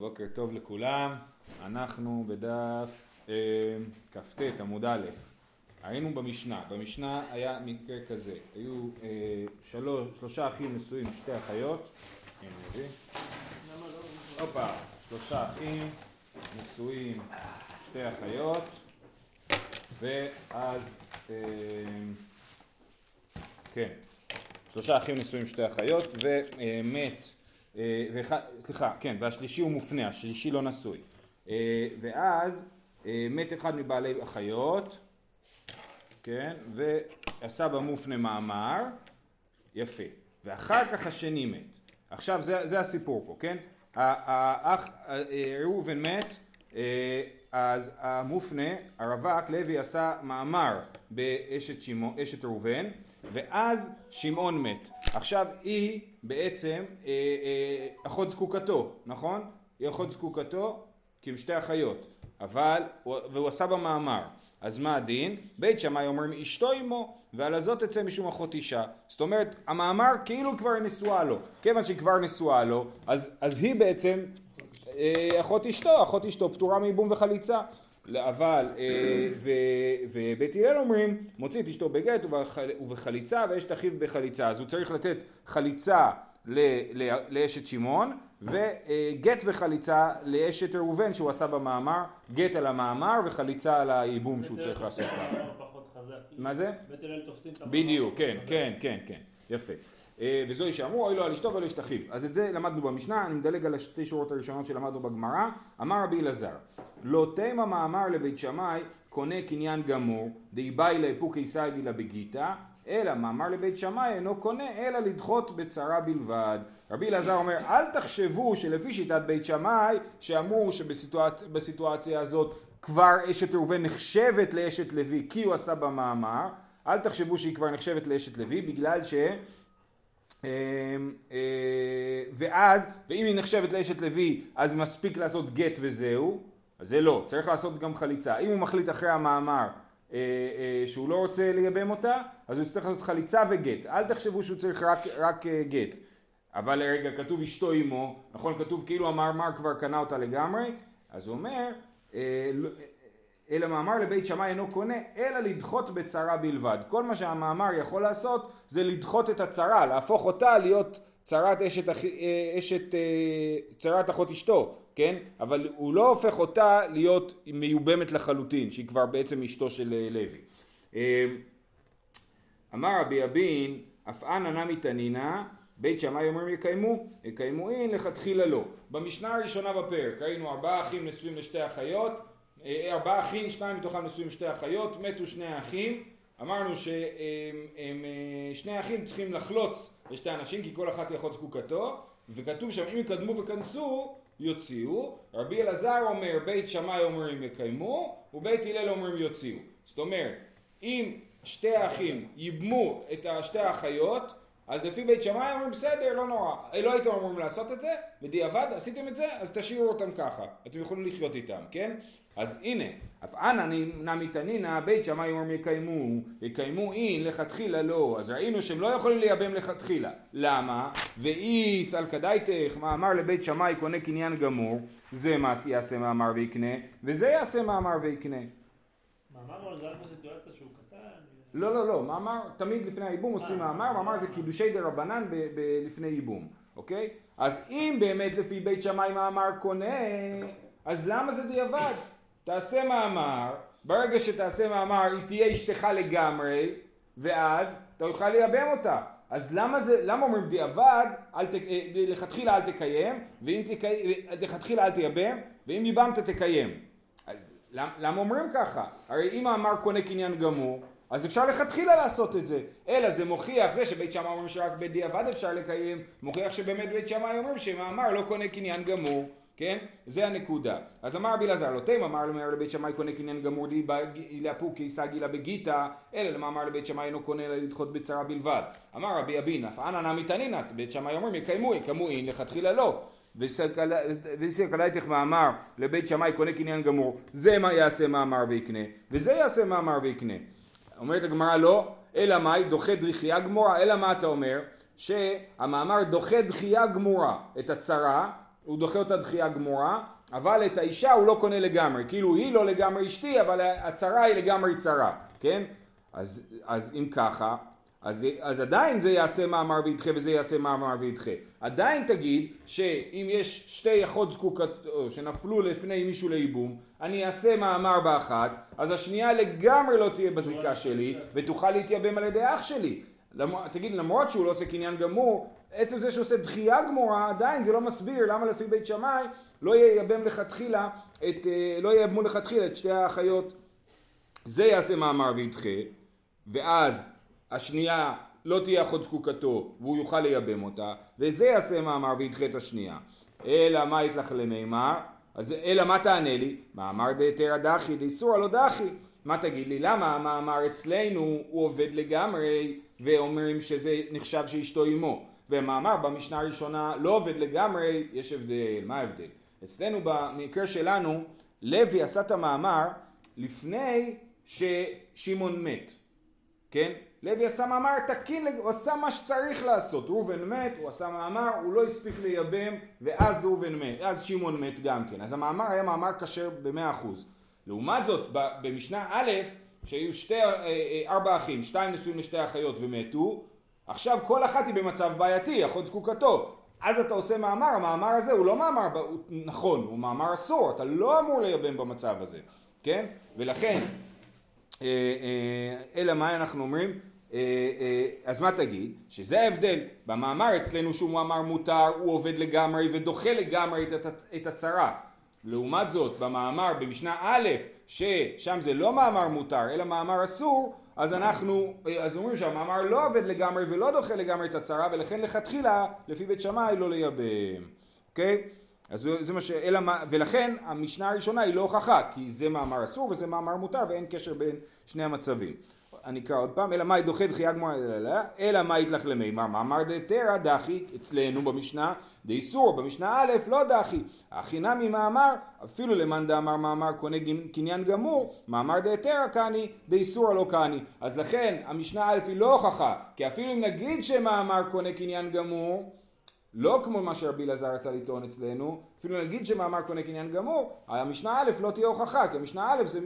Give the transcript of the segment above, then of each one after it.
בוקר טוב לכולם, אנחנו בדף אה, כ"ט עמוד א', היינו במשנה, במשנה היה מקרה כזה, היו אה, שלוש, שלושה אחים נשואים שתי אחיות, הנה מביא, הופה, שלושה אחים נשואים שתי אחיות. ואז אה, כן, שלושה אחים נשואים שתי אחיות ומת אה, ואחד, סליחה, כן, והשלישי הוא מופנה, השלישי לא נשוי. אה, ואז אה, מת אחד מבעלי אחיות, כן, והסבא מופנה מאמר, יפה. ואחר כך השני מת. עכשיו זה, זה הסיפור פה, כן? האח ראובן מת, אז המופנה, הרווק, לוי עשה מאמר באשת ראובן, ואז שמעון מת. עכשיו היא בעצם אה, אה, אחות זקוקתו, נכון? היא אחות זקוקתו כי הם שתי אחיות, אבל, והוא עשה במאמר, אז מה הדין? בית שמאי אומרים אשתו עמו ועל הזאת תצא משום אחות אישה. זאת אומרת, המאמר כאילו כבר נשואה לו. כיוון שהיא כבר נשואה לו, אז, אז היא בעצם אה, אחות אשתו, אחות אשתו פטורה מייבום וחליצה. אבל, אה, ובית הלל אומרים, מוציא את אשתו בגט ובחליצה ואשת אחיו בחליצה. אז הוא צריך לתת חליצה לאשת שמעון, וגט וחליצה לאשת ראובן שהוא עשה במאמר, גט על המאמר וחליצה על הייבום שהוא צריך לעשות. מה זה? בית הלל תופסים את המאמר. בדיוק, כן, כן, כן, כן, יפה. אה, וזוהי שאמרו אוי לו על אשתו ולא אשת אחיו. אז את זה למדנו במשנה, אני מדלג על השתי שורות הראשונות שלמדנו בגמרא. אמר רבי אלעזר, לא תימא מאמר לבית שמאי קונה קניין גמור, דאיבאי לאפוקי סיידי בגיתא, אלא מאמר לבית שמאי אינו קונה אלא לדחות בצרה בלבד. רבי אלעזר אומר אל תחשבו שלפי שיטת בית שמאי שאמרו שבסיטואציה הזאת כבר אשת ראובן נחשבת לאשת לוי כי הוא עשה במאמר אל תחשבו שהיא כבר נחשבת לאשת לוי בגלל ש... אמ, אה, ואז, ואם היא נחשבת לאשת לוי, אז מספיק לעשות גט וזהו, אז זה לא, צריך לעשות גם חליצה. אם הוא מחליט אחרי המאמר אה, אה, שהוא לא רוצה לייבם אותה, אז הוא צריך לעשות חליצה וגט. אל תחשבו שהוא צריך רק, רק גט. אבל רגע, כתוב אשתו עמו, נכון, כתוב כאילו המאמר כבר קנה אותה לגמרי, אז הוא אומר, לא, אלא מאמר לבית שמאי אינו קונה, אלא לדחות בצרה בלבד. כל מה שהמאמר יכול לעשות זה לדחות את הצרה, להפוך אותה להיות צרת אשת, אה, אשת אה, צרת אחות אשתו, כן? אבל הוא לא הופך אותה להיות מיובמת לחלוטין, שהיא כבר בעצם אשתו של אה, לוי. אמר רבי אבין, אף אנא נמי תנינא, בית שמאי אומרים יקיימו, יקיימו אין, לכתחילה לא. במשנה הראשונה בפרק היינו ארבעה אחים נשואים לשתי אחיות, ארבעה אחים, שניים מתוכם נשואים שתי אחיות, מתו שני האחים, אמרנו ששני האחים צריכים לחלוץ לשתי אנשים כי כל אחת היא אחות זקוקתו, וכתוב שם אם יקדמו וכנסו יוציאו, רבי אלעזר אומר בית שמאי אומרים יקיימו, ובית הלל אומרים יוציאו. זאת אומרת, אם שתי האחים ייבמו את שתי האחיות, אז לפי בית שמאי אומרים בסדר, לא נורא. לא הייתם אמורים לעשות את זה, בדיעבד עשיתם את זה, אז תשאירו אותם ככה. אתם יכולים לחיות איתם, כן? אז הנה, אף אנא נמי תנינא, בית שמאי אומרים יקיימו, יקיימו אין, לכתחילה לא. אז ראינו שהם לא יכולים לייבם לכתחילה. למה? ואיס על כדאיתך, מאמר לבית שמאי קונה קניין גמור, זה מה יעשה מאמר ויקנה, וזה יעשה מאמר ויקנה. מאמר זה בסיטואציה שהוא לא, לא, לא, מאמר, תמיד לפני הייבום עושים מאמר, מאמר זה קידושי דה רבנן לפני ייבום, אוקיי? אז אם באמת לפי בית שמאי מאמר קונה, אז למה זה דיעבד? תעשה מאמר, ברגע שתעשה מאמר היא תהיה אשתך לגמרי, ואז אתה יוכל לייבם אותה. אז למה זה, למה אומרים דיעבד, אה, לכתחילה אל תקיים, ואם תקיים, לכתחילה אל תייבם, ואם ייבמת תקיים. אז למה אומרים ככה? הרי אם האמר קונה קניין גמור, אז אפשר לכתחילה לעשות את זה. אלא זה מוכיח, זה שבית שמאי אומרים שרק בדיעבד אפשר לקיים, מוכיח שבאמת בית שמאי אומרים שמאמר לא קונה קניין גמור. כן? זה הנקודה. אז אמר רבי אלעזר לא תימא, אמר למאמר לבית שמאי קונה קניין גמור די לאפוקי סגילה בגיתא, אלא למאמר לבית שמאי אינו קונה אלא לדחות בצרה בלבד. אמר רבי אבין, אף אנא נמי תנינא, בית שמאי אומרים יקיימו, יקיימו אין, לכתחילה לא. וסקלייתך מאמר לבית שמאי קונה קניין גמור, זה מה יעשה מאמר ויקנה, וזה יעשה מאמר ויקנה. אומרת הגמרא לא, אלא מאי דוחה דחייה גמורה, אלא מה אתה אומר? שהמאמר דוחה דחייה גמורה את הצרה הוא דוחה אותה דחייה גמורה, אבל את האישה הוא לא קונה לגמרי, כאילו היא לא לגמרי אשתי, אבל הצרה היא לגמרי צרה, כן? אז, אז אם ככה, אז, אז עדיין זה יעשה מאמר וידחה וזה יעשה מאמר וידחה. עדיין תגיד שאם יש שתי אחות זקוקות שנפלו לפני מישהו לייבום, אני אעשה מאמר באחת, אז השנייה לגמרי לא תהיה בזיקה שלי ותוכל להתייבם על ידי אח שלי. למ... תגיד, למרות שהוא לא עושה קניין גמור, עצם זה שהוא עושה דחייה גמורה, עדיין זה לא מסביר למה לפי בית שמאי לא ייבם לכתחילה את, אה, לא ייבמו לכתחילה את שתי האחיות. זה יעשה מאמר וידחה, ואז השנייה לא תהיה אחות זקוקתו והוא יוכל לייבם אותה, וזה יעשה מאמר וידחה את השנייה. אלא מה יתלך למימר? אז אלא מה תענה לי? מאמר דהתרא דחי דאיסורא לא דחי. מה תגיד לי? למה המאמר אצלנו הוא עובד לגמרי ואומרים שזה נחשב שאשתו אימו? והמאמר במשנה הראשונה לא עובד לגמרי, יש הבדל. מה ההבדל? אצלנו במקרה שלנו, לוי עשה את המאמר לפני ששמעון מת, כן? לוי עשה מאמר תקין, הוא עשה מה שצריך לעשות, ראובן מת, הוא עשה מאמר, הוא לא הספיק לייבם, ואז ראובן מת, אז שמעון מת גם כן, אז המאמר היה מאמר כשר במאה אחוז. לעומת זאת, במשנה א', שהיו שתי, אה, אה, ארבע אחים, שתיים נשואים לשתי אחיות ומתו, עכשיו כל אחת היא במצב בעייתי, אחות זקוקתו. אז אתה עושה מאמר, המאמר הזה הוא לא מאמר נכון, הוא מאמר אסור, אתה לא אמור לייבם במצב הזה, כן? ולכן, אה, אלא מה אנחנו אומרים? אז מה תגיד? שזה ההבדל, במאמר אצלנו שהוא מאמר מותר, הוא עובד לגמרי ודוחה לגמרי את הצרה. לעומת זאת, במאמר במשנה א', ששם זה לא מאמר מותר, אלא מאמר אסור, אז אנחנו, אז אומרים שהמאמר לא עובד לגמרי ולא דוחה לגמרי את הצרה, ולכן לכתחילה, לפי בית שמאי, לא לייבם. אוקיי? אז זה, זה מה ש... אלא מה... ולכן המשנה הראשונה היא לא הוכחה, כי זה מאמר אסור וזה מאמר מותר ואין קשר בין שני המצבים. אני אקרא עוד פעם, אלא מאי דוחה דחייה גמורה, אלא מאי יתלך למימר, מאמר דתרא דחי, אצלנו במשנה, דאיסור, במשנה א', לא דחי, הכי נמי מאמר, אפילו למאן דאמר מאמר קונה קניין גמור, מאמר דתרא קני, דאיסור לא קני. אז לכן המשנה א' היא לא הוכחה, כי אפילו אם נגיד שמאמר קונה קניין גמור, לא כמו מה שרבי אלעזר רצה לטעון אצלנו, אפילו נגיד שמאמר קונה קניין גמור, המשנה א' לא תהיה הוכחה, כי המשנה א' זה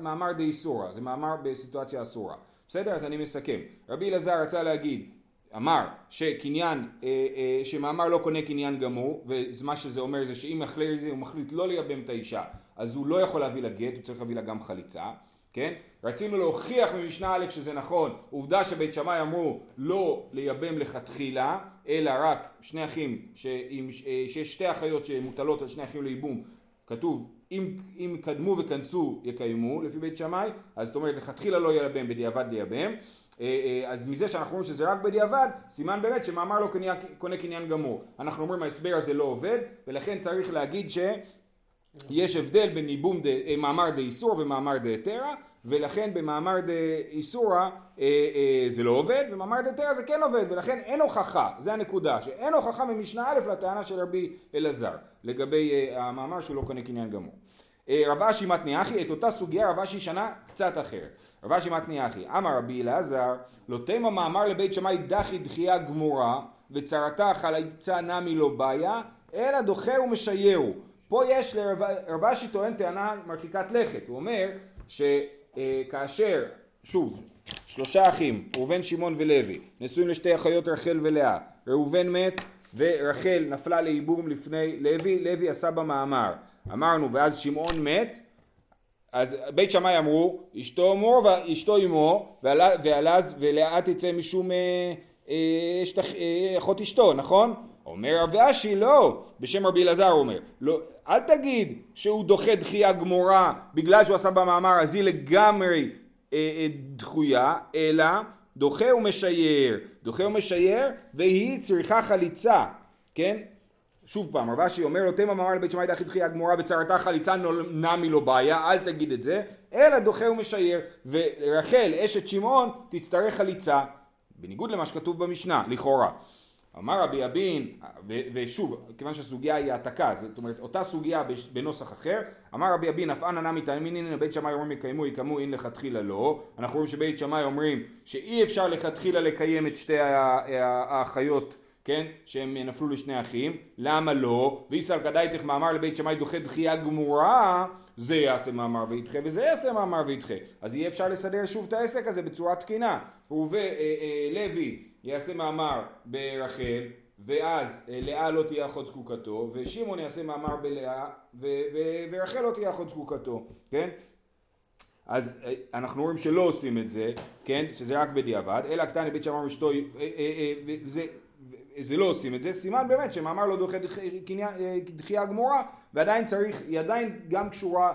מאמר די סורה, זה מאמר בסיטואציה אסורה. בסדר? אז אני מסכם. רבי אלעזר רצה להגיד, אמר שקניין, אה, אה, שמאמר לא קונה קניין גמור, ומה שזה אומר זה שאם אחרי זה הוא מחליט לא לייבם את האישה, אז הוא לא יכול להביא לה גט, הוא צריך להביא לה גם חליצה. כן? רצינו להוכיח ממשנה א' שזה נכון, עובדה שבית שמאי אמרו לא לייבם לכתחילה, אלא רק שני אחים, אה, שיש שתי אחיות שמוטלות על שני אחים לייבום, כתוב אם, אם קדמו וכנסו יקיימו לפי בית שמאי, אז זאת אומרת לכתחילה לא ייבם בדיעבד לייבם, אה, אה, אז מזה שאנחנו אומרים שזה רק בדיעבד, סימן באמת שמאמר לא קונה, קונה קניין גמור. אנחנו אומרים ההסבר הזה לא עובד, ולכן צריך להגיד ש... יש הבדל בין ייבום דה, מאמר דאיסור ומאמר דהתרא ולכן במאמר אה, אה, זה לא עובד, במאמר דתרא זה כן עובד, ולכן אין הוכחה, זה הנקודה, שאין הוכחה ממשנה א' לטענה של רבי אלעזר, לגבי אה, המאמר שהוא לא קונה קניין גמור. אה, רב אשי מתני אחי, את אותה סוגיה רב אשי שנה קצת אחרת. רב אשי מתני אחי, אמר רבי אלעזר, לא תימא מאמר לבית שמאי דחי דחייה גמורה, וצרתה חליצה נמי לא בעיה, אלא דוחה ומשיירו. פה יש לרב אשי טוען טענה מרחיקת לכת, הוא אומר ש... אה, כאשר, שוב, שלושה אחים, ראובן, שמעון ולוי, נשואים לשתי אחיות רחל ולאה, ראובן מת ורחל נפלה לייבום לפני לוי, לוי עשה במאמר, אמרנו ואז שמעון מת, אז בית שמאי אמרו אשתו אמו ואשתו אמו ועלז ולאה תצא משום אה, אה, אה, אחות אשתו, נכון? אומר רב אשי לא, בשם רבי אלעזר אומר, לא, אל תגיד שהוא דוחה דחייה גמורה בגלל שהוא עשה במאמר אז היא לגמרי אה, אה, דחויה, אלא דוחה ומשייר, דוחה ומשייר והיא צריכה חליצה, כן? שוב פעם, רב אשי אומר לו תמה מאמר לבית שמאי דחי דחייה גמורה וצרתה חליצה נמי לא בעיה, אל תגיד את זה, אלא דוחה ומשייר, ורחל אשת שמעון תצטרך חליצה, בניגוד למה שכתוב במשנה, לכאורה. אמר רבי אבין, ושוב, כיוון שהסוגיה היא העתקה, זאת אומרת אותה סוגיה בנוסח אחר, אמר רבי אבין, אף אנא נמי תאמינין, בית שמאי אומרים יקיימו, יקיימו, אין לכתחילה לא, אנחנו רואים שבית שמאי אומרים שאי אפשר לכתחילה לקיים את שתי האחיות כן? שהם נפלו לשני אחים, למה לא? ואיסר כדאיתך מאמר לבית שמאי דוחה דחייה גמורה, זה יעשה מאמר וידחה וזה יעשה מאמר וידחה. אז יהיה אפשר לסדר שוב את העסק הזה בצורה תקינה. ולוי יעשה מאמר ברחל, ואז אה, לאה לא תהיה אחות זקוקתו, ושמעון יעשה מאמר בלאה, ו- ו- ורחל לא תהיה אחות זקוקתו, כן? אז אה, אנחנו רואים שלא עושים את זה, כן? שזה רק בדיעבד, אלא קטני בית שמאי אשתו, וזה זה לא עושים את זה, סימן באמת שמאמר לא דוחה דחייה גמורה ועדיין צריך, היא עדיין גם קשורה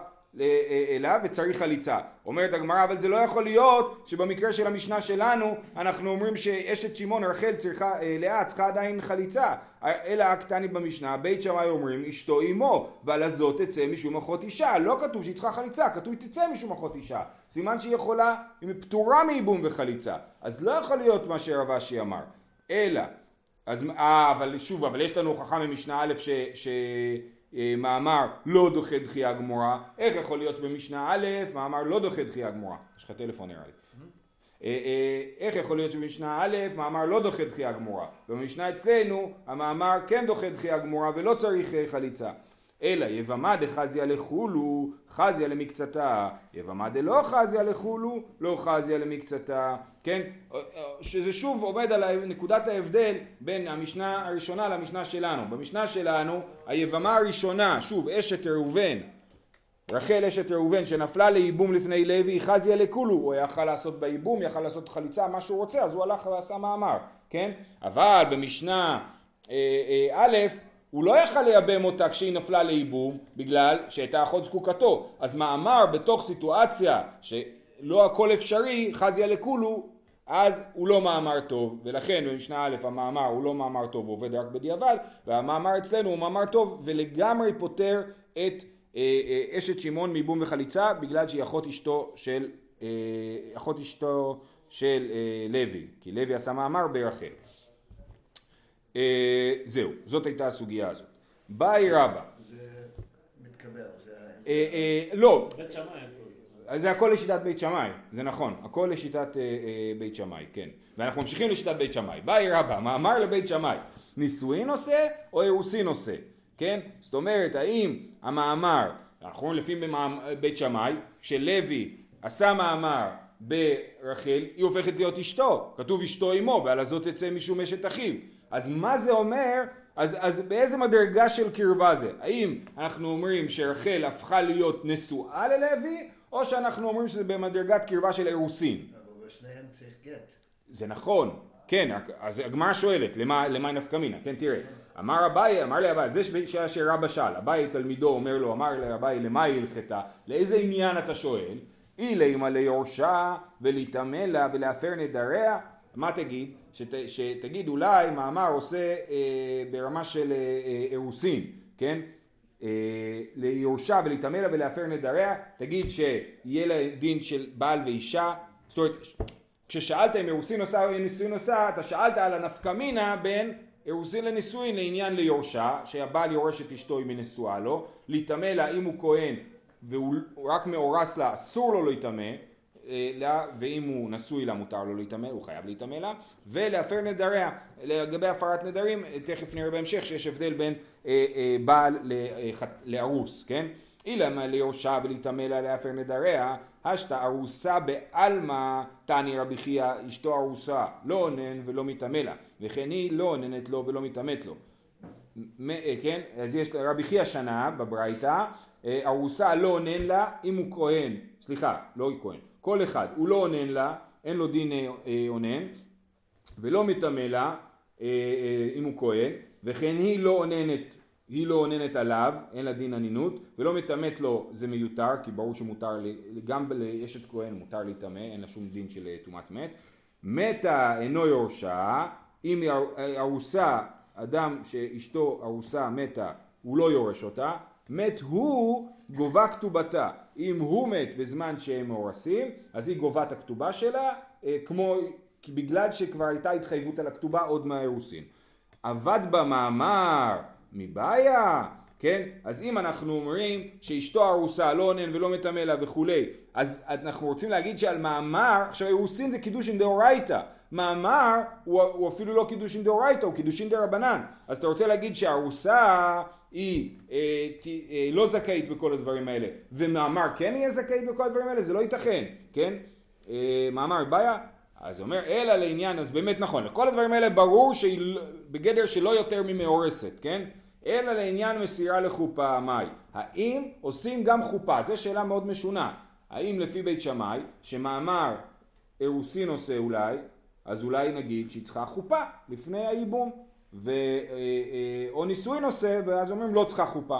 אליו וצריך חליצה. אומרת הגמרא אבל זה לא יכול להיות שבמקרה של המשנה שלנו אנחנו אומרים שאשת שמעון רחל צריכה, לאה צריכה עדיין חליצה. אלא הקטני במשנה בית שמאי אומרים אשתו אמו ועל הזאת תצא משום אחות אישה. לא כתוב שהיא צריכה חליצה כתוב תצא משום אחות אישה. סימן שהיא יכולה, היא פטורה מייבום וחליצה. אז לא יכול להיות מה שרב אשי אמר. אלא אז אה אבל שוב אבל יש לנו הוכחה ממשנה א' ש, ש מאמר לא דוחה דחייה גמורה, איך יכול להיות שבמשנה א' מאמר לא דוחה דחייה גמורה? יש לך טלפון נראה לי. איך יכול להיות שבמשנה א' מאמר לא דוחה דחייה גמורה? במשנה אצלנו המאמר כן דוחה דחייה גמורה ולא צריך חליצה. אלא יבמה דחזיה לחולו, חזיה למקצתה, יבמה דלא חזיה לחולו, לא חזיה למקצתה, כן? שזה שוב עובד על נקודת ההבדל בין המשנה הראשונה למשנה שלנו. במשנה שלנו היבמה הראשונה, שוב אשת ראובן, רחל אשת ראובן שנפלה לייבום לפני לוי, חזיא לכולהו, הוא יכל לעשות בייבום, יכל לעשות חליצה, מה שהוא רוצה, אז הוא הלך ועשה מאמר, כן? אבל במשנה אה, אה, א', הוא לא יכל לייבם אותה כשהיא נפלה לייבום בגלל שהייתה אחות זקוקתו. אז מאמר בתוך סיטואציה שלא הכל אפשרי חזיא לכולהו אז הוא לא מאמר טוב. ולכן במשנה א' המאמר הוא לא מאמר טוב הוא עובד רק בדיעבד והמאמר אצלנו הוא מאמר טוב ולגמרי פותר את אה, אה, אשת שמעון מייבום וחליצה בגלל שהיא אחות אשתו של אה, אחות אשתו של אה, לוי. כי לוי עשה מאמר ברחל זהו, זאת הייתה הסוגיה הזאת. באי רבא. זה מתקבל, זה... אה, אה, לא, בית שמאי. זה הכל לשיטת בית שמאי, זה נכון, הכל לשיטת בית שמאי, כן. ואנחנו ממשיכים לשיטת בית שמאי. באי רבא, מאמר לבית שמאי, נישואין עושה או אירוסין עושה, כן? זאת אומרת, האם המאמר, אנחנו לפי בית שמאי, שלוי עשה מאמר ברחל, היא הופכת להיות אשתו, כתוב אשתו אמו, ועל הזאת תצא משום אשת אחיו. אז מה זה אומר, אז, אז באיזה מדרגה של קרבה זה? האם אנחנו אומרים שרחל הפכה להיות נשואה ללוי, או שאנחנו אומרים שזה במדרגת קרבה של אירוסין? אבל בשניהם צריך גט. זה נכון, כן, אז הגמרא שואלת, למה, למה נפקא מינה? כן, תראה, אמר אביי, אמר לי אביי, זה שאלה שרבא שאל, אביי תלמידו אומר לו, אמר לאביי, למה היא הלכתה? לאיזה עניין אתה שואל? אילי מה ליורשה ולהיטמא לה ולהפר נדריה, מה תגיד? שת, שתגיד אולי מאמר עושה אה, ברמה של אה, אה, כן? אה, ליורשה ולהתעמל לה ולהפר נדריה, תגיד שיהיה לה דין של בעל ואישה, זאת אומרת, כששאלת אם אירוסין עושה או נישואין עושה, אתה שאלת על הנפקא מינה בין אירוסין לנישואין לעניין ליורשה, שהבעל יורש את אשתו אם היא נשואה לו, להיטמא לה אם הוא כהן והוא רק מאורס לה, אסור לו להיטמא, לה, ואם הוא נשוי לה מותר לו להיטמא, הוא חייב להיטמא לה, ולהפר נדריה. לגבי הפרת נדרים, תכף נראה בהמשך שיש הבדל בין אה, אה, בעל לארוס, כן? אילמה ליורשה ולהיטמא לה להפר נדריה, השתא ארוסה בעלמא תעני רבי חייא אשתו ארוסה, לא אונן ולא מתאמה לה, וכן היא לא אוננת לו ולא מתאמת לו. כן? אז יש רבי חייא שנה בברייתא, ארוסה לא אונן לה אם הוא כהן, סליחה, לא כהן, כל אחד, הוא לא אונן לה, אין לו דין אה, אה, אונן, ולא מטמא לה, אה, אם הוא כהן, וכן היא לא אוננת, היא לא אוננת עליו, אין לה דין אנינות, ולא מטמאת לו זה מיותר, כי ברור שמותר, גם לאשת כהן מותר להיטמא, אין לה שום דין של טומאת מת. מתה אינו יורשה, אם היא ארוסה, אדם שאשתו ארוסה מתה, הוא לא יורש אותה, מת הוא גובה כתובתה. אם הוא מת בזמן שהם מאורסים, אז היא גובה את הכתובה שלה, אה, כמו, בגלל שכבר הייתה התחייבות על הכתובה עוד מהאירוסין. עבד במאמר מבעיה, כן? אז אם אנחנו אומרים שאשתו ארוסה לא אונן ולא מטמא לה וכולי, אז אנחנו רוצים להגיד שעל מאמר, עכשיו אירוסין זה קידושין דאורייתא, מאמר הוא, הוא אפילו לא קידושין דאורייתא, הוא קידושין דרבנן, אז אתה רוצה להגיד שארוסה היא אה, ת, אה, לא זכאית בכל הדברים האלה, ומאמר כן יהיה זכאית בכל הדברים האלה, זה לא ייתכן, כן? אה, מאמר בעיה, אז אומר, אלא לעניין, אז באמת נכון, לכל הדברים האלה ברור שהיא לא- בגדר שלא יותר ממאורסת, כן? אלא לעניין מסירה לחופה, מאי? האם עושים גם חופה? זו שאלה מאוד משונה. האם לפי בית שמאי, שמאמר אירוסין עושה אולי, אז אולי נגיד שהיא צריכה חופה לפני הייבום, ו, או נישואין עושה, ואז אומרים לא צריכה חופה,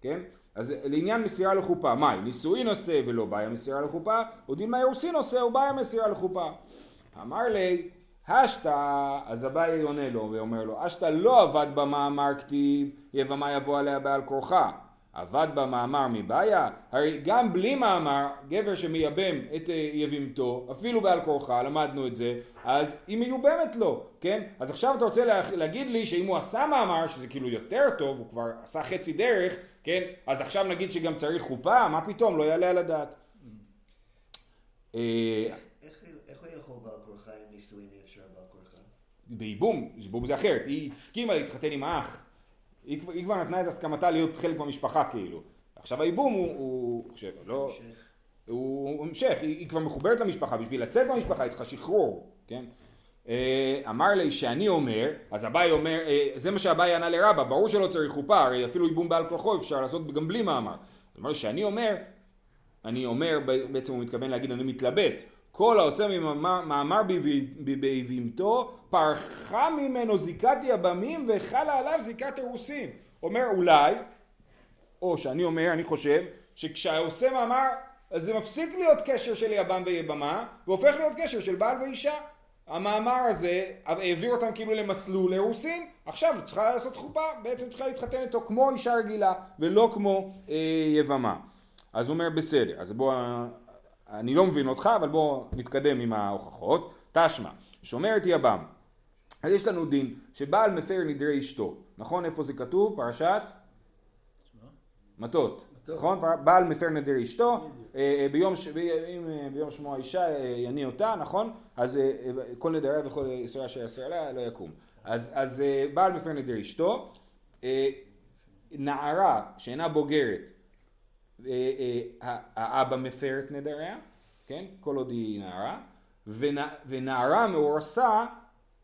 כן? אז לעניין מסירה לחופה, מאי? נישואין עושה ולא בעיה מסירה לחופה, או דין מה אירוסין עושה או בעיה מסירה לחופה. אמר לי, השתא, אז אביי עונה לו ואומר לו, השתא לא עבד במאמר כתיב, יבמה יבוא עליה בעל כורחה. עבד במאמר מבעיה? הרי גם בלי מאמר, גבר שמייבם את אה, יבימתו, אפילו בעל כורחה, למדנו את זה, אז היא מיובמת לו, כן? אז עכשיו אתה רוצה לה, להגיד לי שאם הוא עשה מאמר, שזה כאילו יותר טוב, הוא כבר עשה חצי דרך, כן? אז עכשיו נגיד שגם צריך חופה? מה פתאום? לא יעלה על הדעת. אה, איך- הוא יכול בעל כורחה אם נישואין אי אפשר בעל כורחה? בייבום, ייבום זה אחרת, היא הסכימה להתחתן עם האח, היא, היא כבר נתנה את הסכמתה להיות חלק מהמשפחה כאילו, עכשיו הייבום הוא, הוא חושב, לא, הוא המשך, היא, היא כבר מחוברת למשפחה, בשביל לצאת מהמשפחה היא צריכה שחרור, כן? אה, אמר לי שאני אומר, אז אביי אומר, אה, זה מה שאביי ענה לרבא, ברור שלא צריך חופה, הרי אפילו ייבום בעל כוחו אפשר לעשות גם בלי מאמר. אמר לי שאני אומר, אני אומר, בעצם הוא מתכוון להגיד אני מתלבט, כל העושה מאמר באבימתו, פרחה ממנו זיקת יבמים וחלה עליו זיקת אירוסין. אומר אולי, או שאני אומר, אני חושב, שכשהעושה מאמר, אז זה מפסיק להיות קשר של יבם ויבמה, והופך להיות קשר של בעל ואישה. המאמר הזה העביר אותם כאילו למסלול אירוסין, עכשיו צריכה לעשות חופה, בעצם צריכה להתחתן איתו כמו אישה רגילה, ולא כמו אה, יבמה. אז הוא אומר בסדר, אז בוא, אני לא מבין אותך, אבל בוא נתקדם עם ההוכחות. תשמע, שומרת יבם. אז יש לנו דין שבעל מפר נדרי אשתו, נכון איפה זה כתוב? פרשת? מטות, נכון? בעל מפר נדר אשתו, אה, אה, ביום, אה, ביום שמו האישה יניא אותה, נכון? אז כל נדריה וכל ישראל אשר יסר עליה לא יקום. אז, אז בעל מפר נדר אשתו, נערה שאינה בוגרת, האבא מפר את נדריה, כן? כל עוד היא נערה, ונע- ונערה מאורסה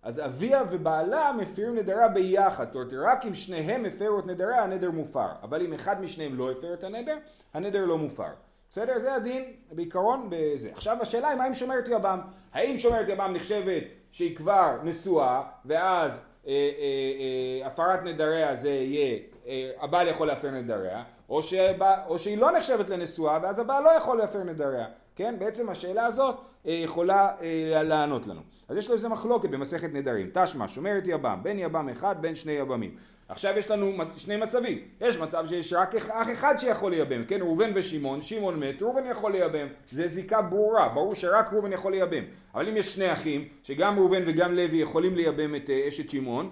אז אביה ובעלה מפירים נדרה ביחד, זאת אומרת רק אם שניהם הפרו את נדרה הנדר מופר, אבל אם אחד משניהם לא הפר את הנדר, הנדר לא מופר. בסדר? זה הדין בעיקרון בזה. עכשיו השאלה היא מה עם שומרת יבם? האם שומרת יבם נחשבת שהיא כבר נשואה ואז אה, אה, אה, הפרת נדריה זה יהיה, אה, הבעל יכול להפר נדריה, או, שבא, או שהיא לא נחשבת לנשואה ואז הבעל לא יכול להפר נדריה. כן? בעצם השאלה הזאת אה, יכולה אה, לענות לנו. אז יש לו איזה מחלוקת במסכת נדרים. תא שמע, שומרת יבם, בין יבם אחד, בין שני יבמים. עכשיו יש לנו שני מצבים. יש מצב שיש רק אח אחד שיכול לייבם, כן? ראובן ושמעון, שמעון מת, ראובן יכול לייבם. זה זיקה ברורה, ברור שרק ראובן יכול לייבם. אבל אם יש שני אחים, שגם ראובן וגם לוי יכולים לייבם את אה, אשת שמעון,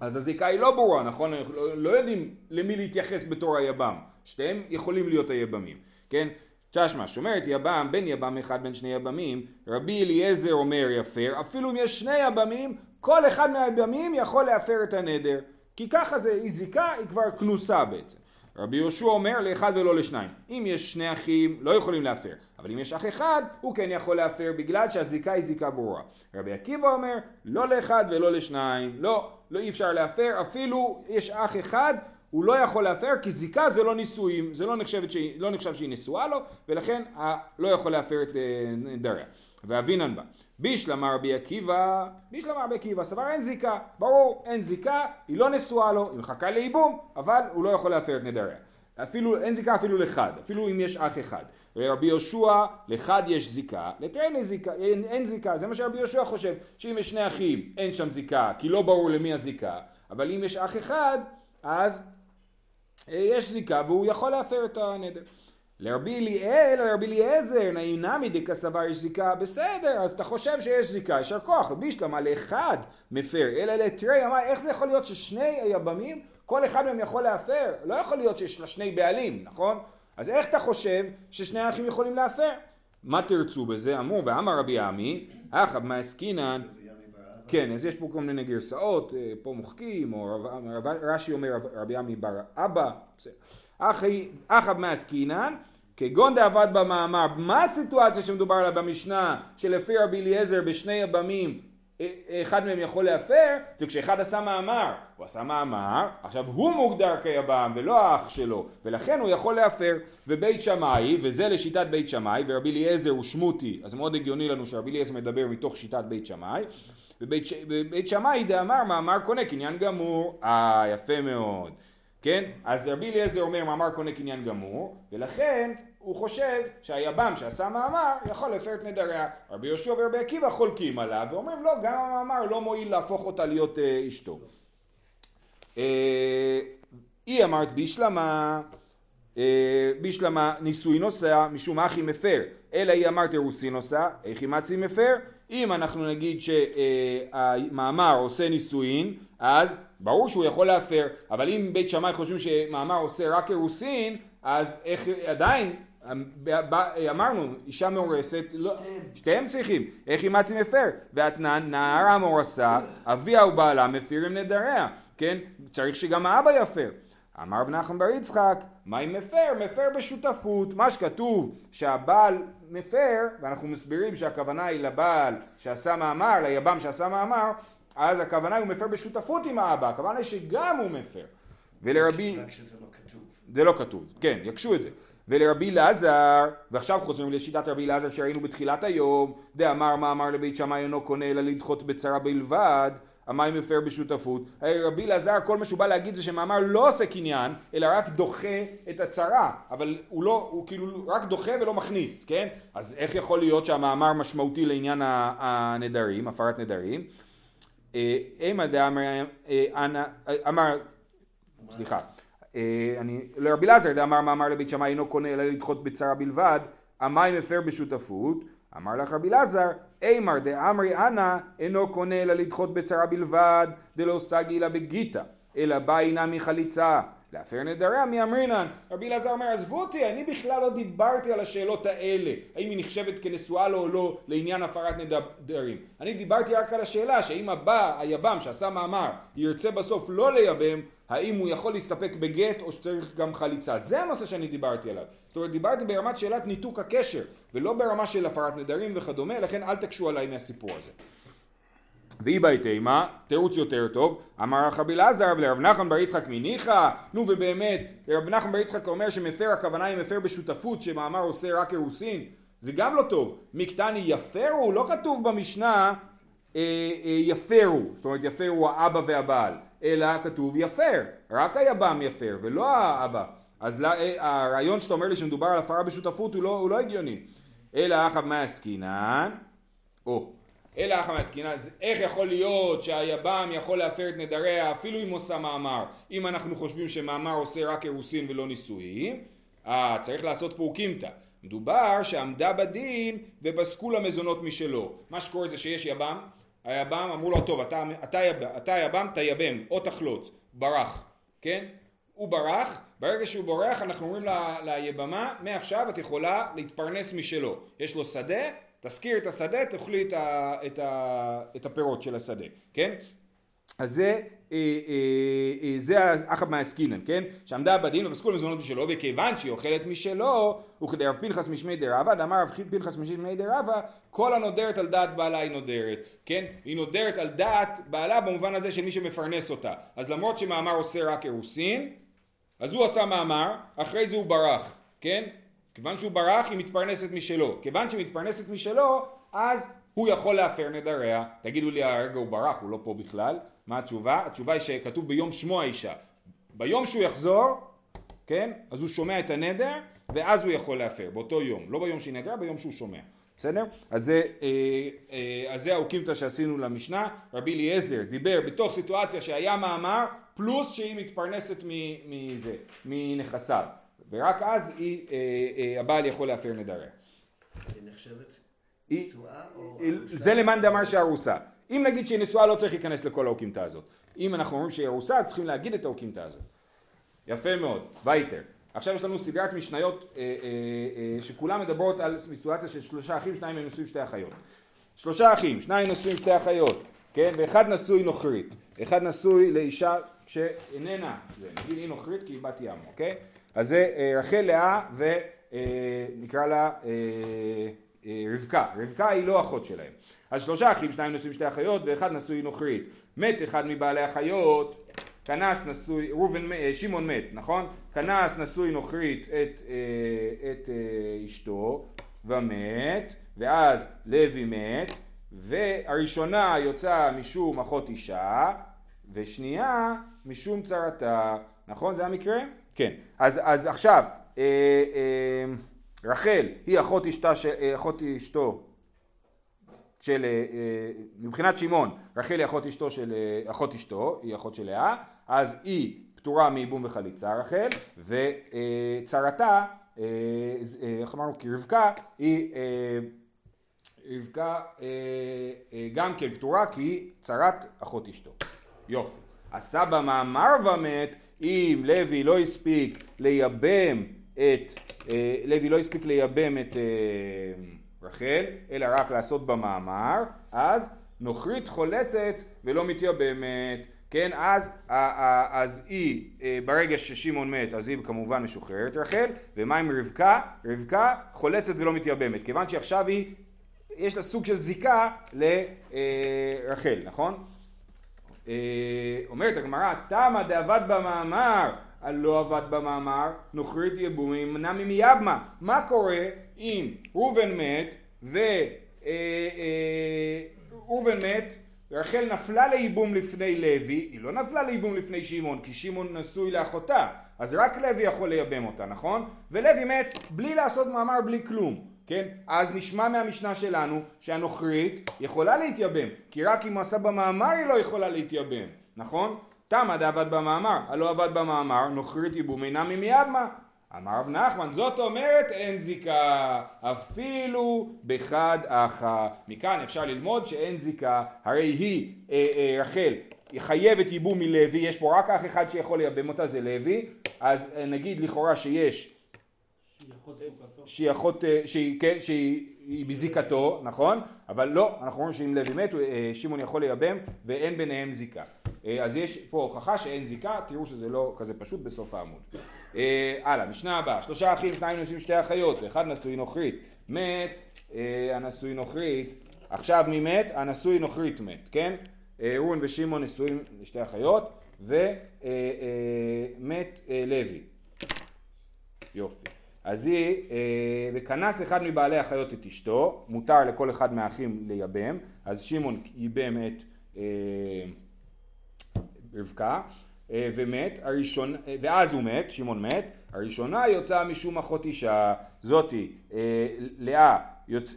אז הזיקה היא לא ברורה, נכון? אנחנו לא, לא יודעים למי להתייחס בתור היבם. שתיהם יכולים להיות היבמים, כן? תשמע, שומרת יבם, בין יבם אחד בין שני יבמים, רבי אליעזר אומר יפר, אפילו אם יש שני יבמים, כל אחד מהיבמים יכול להפר את הנדר. כי ככה זה, היא זיקה, היא כבר כנוסה בעצם. רבי יהושע אומר לאחד ולא לשניים. אם יש שני אחים, לא יכולים להפר. אבל אם יש אח אחד, הוא כן יכול להפר בגלל שהזיקה היא זיקה ברורה. רבי עקיבא אומר, לא לאחד ולא לשניים. לא, לא אי אפשר להפר, אפילו יש אח אחד, הוא לא יכול להפר כי זיקה זה לא נישואים, זה לא, נחשבת שהיא, לא נחשב שהיא נשואה לו, ולכן ה- לא יכול להפר את אה, נדריה. ואבינן בה. בישלמה רבי עקיבא, בישלמה רבי עקיבא, סבר אין זיקה, ברור, אין זיקה, היא לא נשואה לו, היא מחכה לייבום, אבל הוא לא יכול להפר את נדריה. אפילו, אין זיקה אפילו לחד, אפילו אם יש אח אחד. ורבי יהושע, לחד יש זיקה, לתרן זיקה, אין, אין זיקה, זה מה שרבי יהושע חושב, שאם יש שני אחים אין שם זיקה, כי לא ברור למי הזיקה, אבל אם יש אח אחד, אז אה, יש זיקה והוא יכול להפר את הנדר. לרבי אליאל, לרבי אליעזר, נעים נמי דקסבר יש זיקה, בסדר, אז אתה חושב שיש זיקה, יישר כוח, בישלמה לאחד מפר, אלא לתרי, אמר, איך זה יכול להיות ששני היבמים, כל אחד מהם יכול להפר? לא יכול להיות שיש לה שני בעלים, נכון? אז איך אתה חושב ששני האחים יכולים להפר? מה תרצו בזה? אמרו, ואמר רבי עמי, אחא מה עסקינן. כן, אז יש פה כל מיני גרסאות, אה, פה מוחקים, או רב- רש"י אומר רב- רבי עמי בר אבא, אחאב מעסקינן, כגון דעבד במאמר, מה הסיטואציה שמדובר עליה במשנה, שלפי רבי אליעזר בשני הבמים, אחד מהם יכול להפר, זה כשאחד עשה מאמר, הוא עשה מאמר, עכשיו הוא מוגדר כיבם ולא האח שלו, ולכן הוא יכול להפר, ובית שמאי, וזה לשיטת בית שמאי, ורבי אליעזר הוא שמותי, אז מאוד הגיוני לנו שרבי אליעזר מדבר מתוך שיטת בית שמאי. בבית שמאי דאמר מאמר קונה קניין גמור, אה יפה מאוד, כן? אז רבי אליעזר אומר מאמר קונה קניין גמור, ולכן הוא חושב שהיבם שעשה מאמר יכול להפר את נדריה. רבי יהושע ורבי עקיבא חולקים עליו ואומרים לא, גם המאמר לא מועיל להפוך אותה להיות אה, אשתו. אה, היא אמרת בישלמה, אה, בישלמה נישואי נוסע משום אחי מפר, אלא היא אמרת אירוסי נוסע, איך היא מצי מפר? אם אנחנו נגיד שהמאמר עושה נישואין, אז ברור שהוא יכול להפר, אבל אם בית שמאי חושבים שמאמר עושה רק אירוסין, אז איך עדיין, אמרנו, אישה מאורסת, לא, שתיהם. שתיהם צריכים, איך היא מצי מפר? ואתנן נערה מאורסה, אביה ובעלה מפירים נדריה, כן? צריך שגם האבא יפר. אמר רב נחמן בר יצחק, מה אם מפר? מפר בשותפות. מה שכתוב שהבעל מפר, ואנחנו מסבירים שהכוונה היא לבעל שעשה מאמר, ליבם שעשה מאמר, אז הכוונה היא הוא מפר בשותפות עם האבא, הכוונה היא שגם הוא מפר. ולרבי... רק שזה לא כתוב. זה לא כתוב, כן, יקשו את זה. ולרבי אלעזר, ועכשיו חוזרים לשיטת רבי אלעזר שראינו בתחילת היום, דאמר מה אמר לבית שמאי אינו קונה אלא לדחות בצרה בלבד, המים מפר בשותפות. הרי רבי אלעזר כל מה שהוא בא להגיד זה שמאמר לא עושה קניין, אלא רק דוחה את הצרה, אבל הוא לא, הוא כאילו רק דוחה ולא מכניס, כן? אז איך יכול להיות שהמאמר משמעותי לעניין הנדרים, הפרת נדרים? אה, אימא דאמר, אה, אה, אמר, סליחה, אני, לרבי אלעזר דאמר מאמר לבית שמאי אינו קונה אלא לדחות בצרה בלבד, המים הפר בשותפות, אמר לך רבי אלעזר, אימר דאמרי אנא אינו קונה אלא לדחות בצרה בלבד, דלא סגי אלא בגיתא, אלא בא אינה מחליצה, להפר נדריה אמרינן. רבי אלעזר אומר, עזבו אותי, אני בכלל לא דיברתי על השאלות האלה, האם היא נחשבת כנשואה לו או לא לעניין הפרת נדרים. אני דיברתי רק על השאלה שאם הבא, היבם שעשה מאמר, ירצה בסוף לא לייבם, האם הוא יכול להסתפק בגט או שצריך גם חליצה. זה הנושא שאני דיברתי עליו. זאת אומרת, דיברתי ברמת שאלת ניתוק הקשר, ולא ברמה של הפרת נדרים וכדומה, לכן אל תקשו עליי מהסיפור הזה. והיא בהתאמה, תירוץ יותר טוב, אמר לך רבי אלעזר ולרב נחמן בר יצחק מניחא, נו ובאמת, רב נחמן בר יצחק אומר שמפר הכוונה היא מפר בשותפות, שמאמר עושה רק אירוסין, זה גם לא טוב. מקטני יפרו, לא כתוב במשנה אה, אה, יפרו, זאת אומרת יפרו האבא והבעל, אלא כתוב יפר, רק היבם יפר ולא האבא. אז לא, אה, הרעיון שאתה אומר לי שמדובר על הפרה בשותפות הוא לא, הוא לא הגיוני. אלא אחאב מה עסקינן, או, אלא אחא מעסקינן, אז איך יכול להיות שהיבם יכול להפר את נדריה אפילו אם עושה מאמר, אם אנחנו חושבים שמאמר עושה רק אירוסין ולא נישואים? אה, צריך לעשות פה קימתא. מדובר שעמדה בדין ופסקו לה מזונות משלו. מה שקורה זה שיש יבם, היבם אמרו לו, טוב, אתה, אתה, אתה יבם, תייבם, או תחלוץ, ברח, כן? הוא ברח, ברגע שהוא בורח אנחנו אומרים ל- ליבמה, מעכשיו את יכולה להתפרנס משלו. יש לו שדה, תשכיר את השדה, תאכלי את, ה, את, ה, את הפירות של השדה, כן? אז זה, אה, אה, אה, זה אחת מהעסקינן, כן? שעמדה בדין ופסקו למזונות משלו, וכיוון שהיא אוכלת משלו, וכדי רב פנחס משמי דרבה, דאמר רב פנחס משמי דרבה, כל הנודרת על דעת בעלה היא נודרת, כן? היא נודרת על דעת בעלה במובן הזה של מי שמפרנס אותה. אז למרות שמאמר עושה רק אירוסין, אז הוא עשה מאמר, אחרי זה הוא ברח, כן? כיוון שהוא ברח היא מתפרנסת משלו. כיוון שהיא מתפרנסת משלו, אז הוא יכול להפר נדריה. תגידו לי, הרגע הוא ברח, הוא לא פה בכלל. מה התשובה? התשובה היא שכתוב ביום שמו האישה. ביום שהוא יחזור, כן? אז הוא שומע את הנדר, ואז הוא יכול להפר, באותו יום. לא ביום שהיא נדרה, ביום שהוא שומע. בסדר? אז זה, אה, אה, אז זה האוקימתא שעשינו למשנה. רבי אליעזר דיבר בתוך סיטואציה שהיה מאמר, פלוס שהיא מתפרנסת מזה, מנכסיו. ורק אז היא, אה, אה, הבעל יכול להפר נדריה. היא נחשבת היא-? זה למאן דאמר שארוסה. אם נגיד שהיא נשואה לא צריך להיכנס לכל האוקימתא הזאת. אם אנחנו אומרים שהיא ארוסה אז צריכים להגיד את האוקימתא הזאת. יפה מאוד, וייטר. עכשיו יש לנו סדרת משניות אה, אה, אה, שכולן מדברות על סיטואציה של שלושה אחים, שניים מהם נשואים שתי אחיות. שלושה אחים, שניים נשואים שתי אחיות, כן? ואחד נשוי נוכרית, אחד נשוי לאישה שאיננה, זה, נגיד היא נוכרית כי היא בת ים, אוקיי? אז זה אה, רחל, לאה ונקרא לה אה, אה, רבקה, רבקה היא לא אחות שלהם. אז שלושה אחים, שניים נשואים שתי אחיות ואחד נשוי נוכרית. מת אחד מבעלי החיות, כנס נשוי, ראובן, אה, שמעון מת, נכון? כנס נשוי נוכרית את, אה, את אה, אשתו ומת, ואז לוי מת, והראשונה יוצאה משום אחות אישה, ושנייה משום צרתה, נכון? זה המקרה? כן. אז, אז עכשיו, אה, אה, רחל היא אחות, אשתה, אחות אשתו של, אה, אה, מבחינת שמעון, רחל היא אחות אשתו של, אה, אחות אשתו, היא אחות של לאה, אז היא פטורה מייבום וחליצה רחל, וצרתה, איך אמרנו? כי רבקה היא, רבקה גם כן פטורה כי היא צרת אחות אשתו. יופי. הסבא מאמר ומת, אם לוי לא הספיק לייבם את, לוי לא הספיק לייבם את רחל, אלא רק לעשות במאמר, אז נוכרית חולצת ולא מתייבמת, כן, אז, אז היא, אה, ברגע ששמעון מת, אז היא כמובן משוחררת רחל, ומה עם רבקה? רבקה חולצת ולא מתייבמת, כיוון שעכשיו היא, יש לה סוג של זיקה לרחל, נכון? אה, אומרת הגמרא, תמה דאבד במאמר, הלא עבד במאמר, נוכרית יבומי ימנע ממייבמה. מה קורה אם ראובן מת ו... אה, אה, מת, רחל נפלה לייבום לפני לוי, היא לא נפלה לייבום לפני שמעון, כי שמעון נשוי לאחותה, אז רק לוי יכול לייבם אותה, נכון? ולוי מת בלי לעשות מאמר, בלי כלום. כן? אז נשמע מהמשנה שלנו שהנוכרית יכולה להתייבם, כי רק אם עשה במאמר היא לא יכולה להתייבם, נכון? תמה דעבד במאמר, הלא עבד במאמר, נוכרית ייבום אינה ממייבמה. אמר רב נחמן, זאת אומרת אין זיקה, אפילו בחד אחא. מכאן אפשר ללמוד שאין זיקה, הרי היא, אה, אה, רחל, חייבת ייבום מלוי, יש פה רק אח אחד שיכול לייבם אותה, זה לוי, אז אה, נגיד לכאורה שיש שהיא אחות אה, שהיא, כן, שהיא היא בזיקתו, נכון? אבל לא, אנחנו רואים שאם לוי מת, אה, שמעון יכול לייבם ואין ביניהם זיקה. אה, אז יש פה הוכחה שאין זיקה, תראו שזה לא כזה פשוט בסוף העמוד. אה, הלאה, משנה הבאה, שלושה אחים, שניים נשואים שתי אחיות, ואחד נשוי נוכרית. מת, אה, הנשוי נוכרית, עכשיו מי מת? הנשוי נוכרית מת, כן? אה, ראובן ושמעון נשואים לשתי אחיות, ומת לוי. יופי. אז היא, וכנס אחד מבעלי החיות את אשתו, מותר לכל אחד מהאחים לייבם, אז שמעון ייבם את רבקה, אה, ומת, הראשון, אה, ואז הוא מת, שמעון מת, הראשונה יוצאה משום אחות אישה, זאתי, אה, לאה.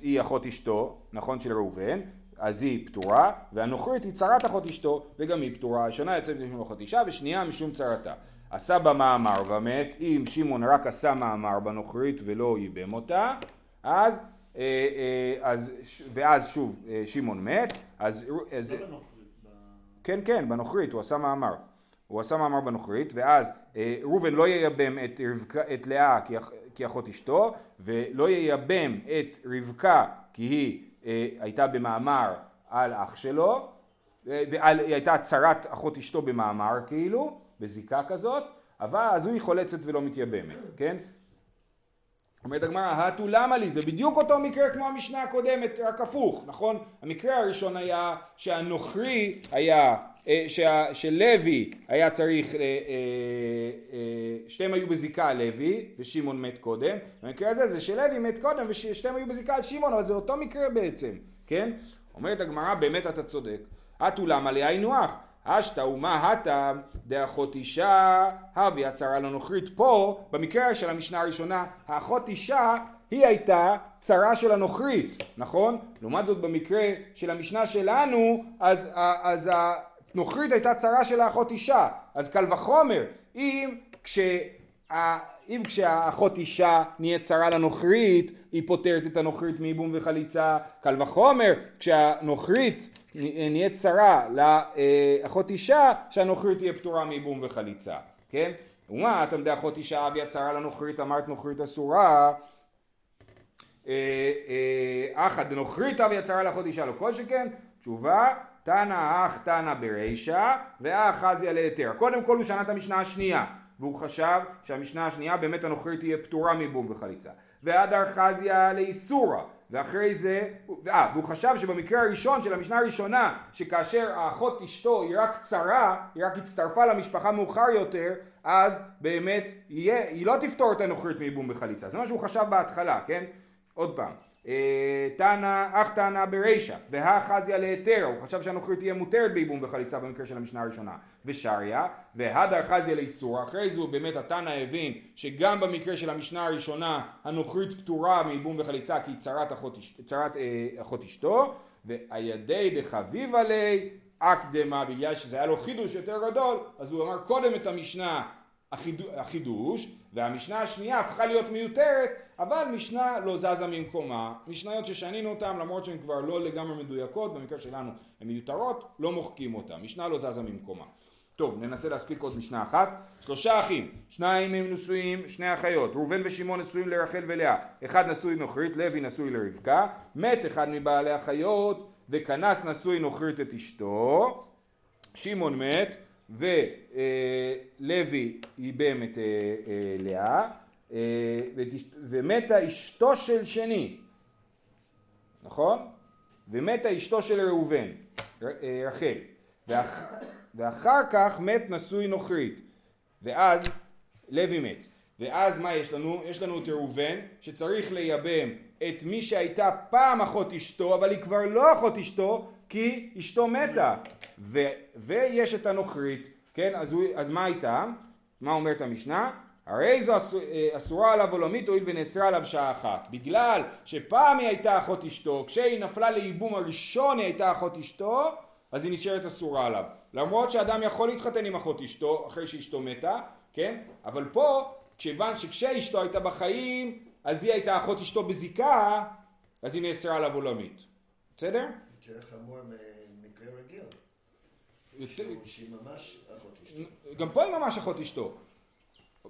היא אחות אשתו, נכון של ראובן, אז היא פטורה, והנוכרית היא צרת אחות אשתו, וגם היא פטורה, הראשונה יוצאת משום אחות אישה, ושנייה משום צרתה. עשה בה מאמר ומת, אם שמעון רק עשה מאמר בנוכרית ולא ייבם אותה, אז, אז, ואז שוב שמעון מת, אז, אז לא כן כן בנוכרית הוא עשה מאמר, הוא עשה מאמר בנוכרית ואז אה, ראובן לא ייבם את, רבקה, את לאה כי, כי אחות אשתו ולא ייבם את רבקה כי היא אה, הייתה במאמר על אח שלו אה, ועל, היא הייתה צרת אחות אשתו במאמר כאילו בזיקה כזאת אבל אז היא חולצת ולא מתייבמת כן אומרת הגמרא, הטו למה לי? זה בדיוק אותו מקרה כמו המשנה הקודמת, רק הפוך, נכון? המקרה הראשון היה שהנוכרי היה, אה, שה, שלוי היה צריך, אה, אה, שתיהם היו בזיקה לוי ושמעון מת קודם, במקרה הזה זה שלוי מת קודם וששתיהם היו בזיקה על שמעון, אבל זה אותו מקרה בעצם, כן? אומרת הגמרא, באמת אתה צודק. הטו למה לי היינו הך? אשתא ומה הטה דאחות אישה הבי הצרה לנוכרית פה במקרה של המשנה הראשונה האחות אישה היא הייתה צרה של הנוכרית נכון? לעומת זאת במקרה של המשנה שלנו אז, אז הנוכרית הייתה צרה של האחות אישה אז קל וחומר אם כשה... אם כשהאחות אישה נהיית צרה לנוכרית, היא פותרת את הנוכרית מייבום וחליצה, קל וחומר, כשהנוכרית נהיית צרה לאחות אישה, שהנוכרית תהיה פטורה מייבום וחליצה, כן? ומה, אתה יודע אחות אישה אביה צרה לנוכרית, אמרת נוכרית אסורה, אה, אה, אחא דנוכרית אביה צרה לאחות אישה לא כל שכן, תשובה, תנא אח תנא ברישא ואח חזיה להיתר. קודם כל הוא שנה את המשנה השנייה והוא חשב שהמשנה השנייה באמת הנוכרית תהיה פטורה מבום וחליצה. והדר חזיה לאיסורא ואחרי זה, אה, והוא חשב שבמקרה הראשון של המשנה הראשונה שכאשר האחות אשתו היא רק צרה, היא רק הצטרפה למשפחה מאוחר יותר אז באמת יהיה, היא לא תפתור את הנוכרית מבום בחליצה. זה מה שהוא חשב בהתחלה, כן? עוד פעם. תנא, אך תנא ברישא, והחזיה להיתר, הוא חשב שהנוכרית תהיה מותרת בייבום וחליצה במקרה של המשנה הראשונה, ושריה, והדר חזיה לאיסור, אחרי זה באמת התנא הבין שגם במקרה של המשנה הראשונה הנוכרית פטורה מייבום וחליצה כי צרת אחות, צרת, אה, אחות אשתו, והידי דחביבה ליה אקדמה, בגלל שזה היה לו חידוש יותר גדול, אז הוא אמר קודם את המשנה החידוש, והמשנה השנייה הפכה להיות מיותרת, אבל משנה לא זזה ממקומה. משניות ששנינו אותן, למרות שהן כבר לא לגמרי מדויקות, במקרה שלנו הן מיותרות, לא מוחקים אותן. משנה לא זזה ממקומה. טוב, ננסה להספיק עוד משנה אחת. שלושה אחים, שניים הם נשואים, שני אחיות. ראובן ושמעון נשואים לרחל ולאה. אחד נשוי נוכרית, לוי נשוי לרבקה. מת אחד מבעלי החיות, וכנס נשוי נוכרית את אשתו. שמעון מת. ולוי ייבם את אה, אה, לאה אה, ומתה אשתו של שני, נכון? ומתה אשתו של ראובן, רחל, ואח, ואחר כך מת נשוי נוכרית, ואז לוי מת, ואז מה יש לנו? יש לנו את ראובן שצריך לייבם את מי שהייתה פעם אחות אשתו אבל היא כבר לא אחות אשתו כי אשתו מתה ו, ויש את הנוכרית כן אז, הוא, אז מה הייתה? מה אומרת המשנה? הרי זו אה, אסורה עליו עולמית הואיל ונאסרה עליו שעה אחת בגלל שפעם היא הייתה אחות אשתו כשהיא נפלה לייבום הראשון היא הייתה אחות אשתו אז היא נשארת אסורה עליו למרות שאדם יכול להתחתן עם אחות אשתו אחרי שאשתו מתה כן אבל פה כיוון שכשאשתו הייתה בחיים אז היא הייתה אחות אשתו בזיקה אז היא נאסרה עליו עולמית בסדר? יותר חמור ממקרה רגיל. שהיא ממש אחות אשתו. גם פה היא ממש אחות אשתו.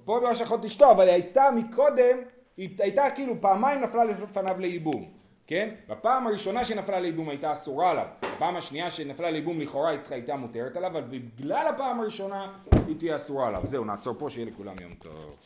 פה ממש אחות אשתו, אבל היא הייתה מקודם, היא הייתה כאילו פעמיים נפלה לפניו לייבום, כן? בפעם הראשונה שנפלה לייבום הייתה אסורה עליו, בפעם השנייה שנפלה לייבום לכאורה הייתה מותרת עליו, אבל בגלל הפעם הראשונה היא תהיה אסורה עליו. זהו, נעצור פה, שיהיה לכולם יום טוב.